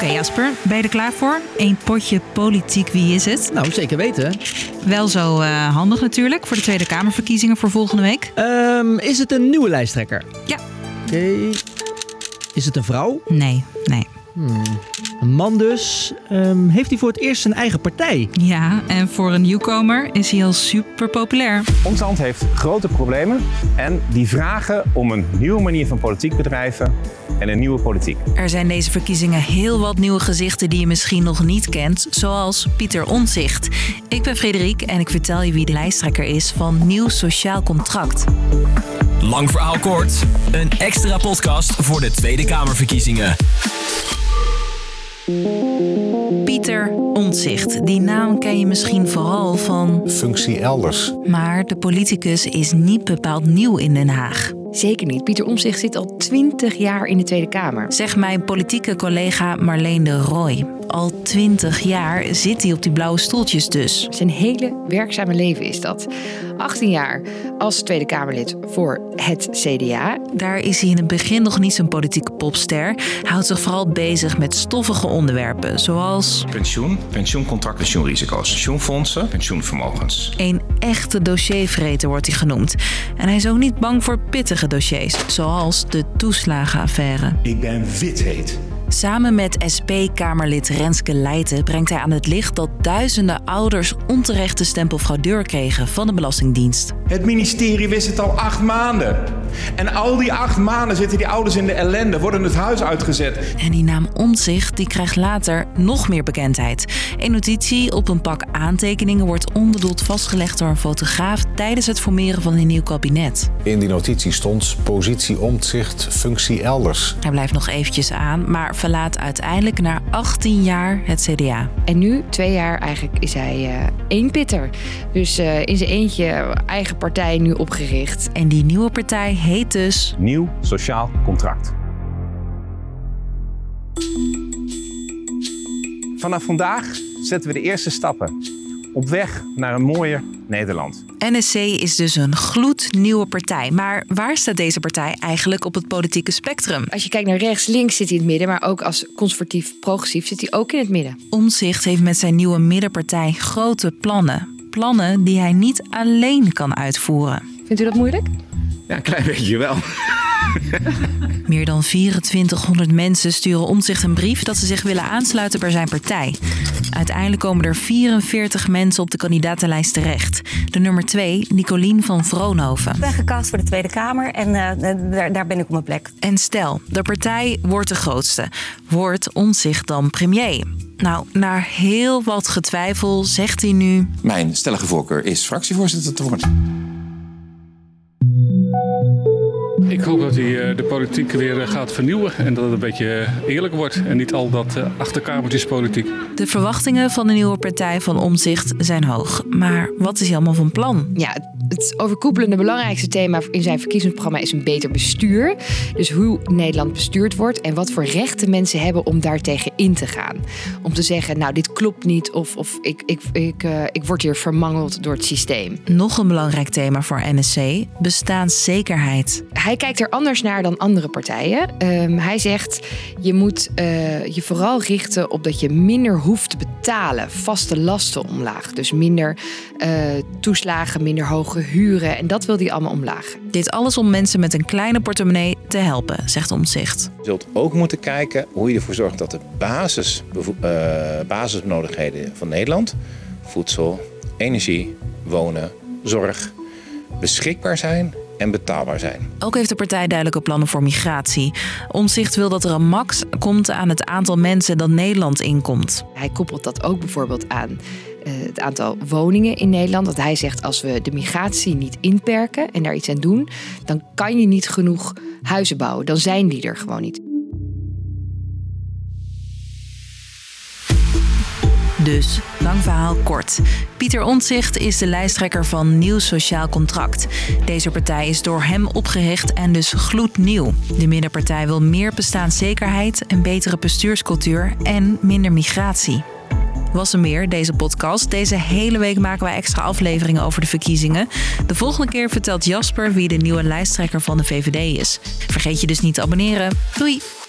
Oké Jasper, ben je er klaar voor? Eén potje politiek, wie is het? Nou, zeker weten. Wel zo uh, handig natuurlijk voor de Tweede Kamerverkiezingen voor volgende week. Um, is het een nieuwe lijsttrekker? Ja. Oké. Okay. Is het een vrouw? Nee, nee. Hmm. Een man dus. Um, heeft hij voor het eerst zijn eigen partij? Ja, en voor een nieuwkomer is hij al super populair. Ons land heeft grote problemen en die vragen om een nieuwe manier van politiek bedrijven en een nieuwe politiek. Er zijn deze verkiezingen heel wat nieuwe gezichten die je misschien nog niet kent, zoals Pieter Onzicht. Ik ben Frederik en ik vertel je wie de lijsttrekker is van Nieuw Sociaal Contract. Lang verhaal kort, een extra podcast voor de Tweede Kamerverkiezingen. Pieter Ontzicht. Die naam ken je misschien vooral van. Functie elders. Maar de politicus is niet bepaald nieuw in Den Haag. Zeker niet. Pieter Omzicht zit al twintig jaar in de Tweede Kamer. Zegt mijn politieke collega Marleen de Roy. Al twintig jaar zit hij op die blauwe stoeltjes dus. Zijn hele werkzame leven is dat. 18 jaar als Tweede Kamerlid voor het CDA. Daar is hij in het begin nog niet zo'n politieke popster. Hij houdt zich vooral bezig met stoffige onderwerpen, zoals... Pensioen, pensioencontract, pensioenrisico's, pensioenfondsen, pensioenvermogens. Een echte dossiervreter wordt hij genoemd. En hij is ook niet bang voor dossiers, zoals de toeslagenaffaire. Ik ben wit heet. Samen met SP-Kamerlid Renske Leijten brengt hij aan het licht dat duizenden ouders onterechte stempelfraudeur kregen van de Belastingdienst. Het ministerie wist het al acht maanden. En al die acht maanden zitten die ouders in de ellende, worden het huis uitgezet. En die naam Omzicht die krijgt later nog meer bekendheid. Een notitie op een pak aantekeningen wordt onbedoeld vastgelegd door een fotograaf tijdens het formeren van een nieuw kabinet. In die notitie stond positie Omzicht, functie elders. Hij blijft nog eventjes aan, maar verlaat uiteindelijk na 18 jaar het CDA. En nu, twee jaar eigenlijk, is hij uh, één pitter. Dus uh, in zijn eentje eigen partij nu opgericht. En die nieuwe partij heet dus... Nieuw Sociaal Contract. Vanaf vandaag zetten we de eerste stappen op weg naar een mooier Nederland. NSC is dus een gloednieuwe partij. Maar waar staat deze partij eigenlijk op het politieke spectrum? Als je kijkt naar rechts, links zit hij in het midden, maar ook als conservatief progressief zit hij ook in het midden. Omzicht heeft met zijn nieuwe middenpartij grote plannen. Plannen die hij niet alleen kan uitvoeren. Vindt u dat moeilijk? Ja, een klein beetje wel. Meer dan 2400 mensen sturen Omzicht een brief dat ze zich willen aansluiten bij zijn partij. Uiteindelijk komen er 44 mensen op de kandidatenlijst terecht. De nummer 2, Nicolien van Vroonhoven. Ik ben gecast voor de Tweede Kamer en uh, daar, daar ben ik op mijn plek. En stel, de partij wordt de grootste. Wordt Omzicht dan premier? Nou, na heel wat getwijfel zegt hij nu... Mijn stellige voorkeur is fractievoorzitter te worden. Ik hoop dat hij de politiek weer gaat vernieuwen en dat het een beetje eerlijk wordt en niet al dat achterkamertjespolitiek. De verwachtingen van de nieuwe partij van Omzicht zijn hoog. Maar wat is hij allemaal van plan? Ja, het overkoepelende belangrijkste thema in zijn verkiezingsprogramma is een beter bestuur. Dus hoe Nederland bestuurd wordt en wat voor rechten mensen hebben om daartegen in te gaan. Om te zeggen, nou dit klopt niet of, of ik, ik, ik, uh, ik word hier vermangeld door het systeem. Nog een belangrijk thema voor NSC, bestaanszekerheid. Hij kijkt er anders naar dan andere partijen. Um, hij zegt, je moet uh, je vooral richten op dat je minder hoeft te betalen. Vaste lasten omlaag. Dus minder uh, toeslagen, minder hoge huren. En dat wil hij allemaal omlaag. Dit alles om mensen met een kleine portemonnee te helpen, zegt Omzicht. Je zult ook moeten kijken hoe je ervoor zorgt dat de basis, uh, basisnodigheden van Nederland... voedsel, energie, wonen, zorg beschikbaar zijn en betaalbaar zijn. Ook heeft de partij duidelijke plannen voor migratie. Omzicht wil dat er een max komt aan het aantal mensen dat Nederland inkomt. Hij koppelt dat ook bijvoorbeeld aan het aantal woningen in Nederland. Dat hij zegt als we de migratie niet inperken en daar iets aan doen, dan kan je niet genoeg huizen bouwen. Dan zijn die er gewoon niet. Dus, lang verhaal kort. Pieter Ontzicht is de lijsttrekker van Nieuw Sociaal Contract. Deze partij is door hem opgericht en dus gloednieuw. De middenpartij wil meer bestaanszekerheid, een betere bestuurscultuur en minder migratie. Was er meer, deze podcast. Deze hele week maken wij extra afleveringen over de verkiezingen. De volgende keer vertelt Jasper wie de nieuwe lijsttrekker van de VVD is. Vergeet je dus niet te abonneren. Doei!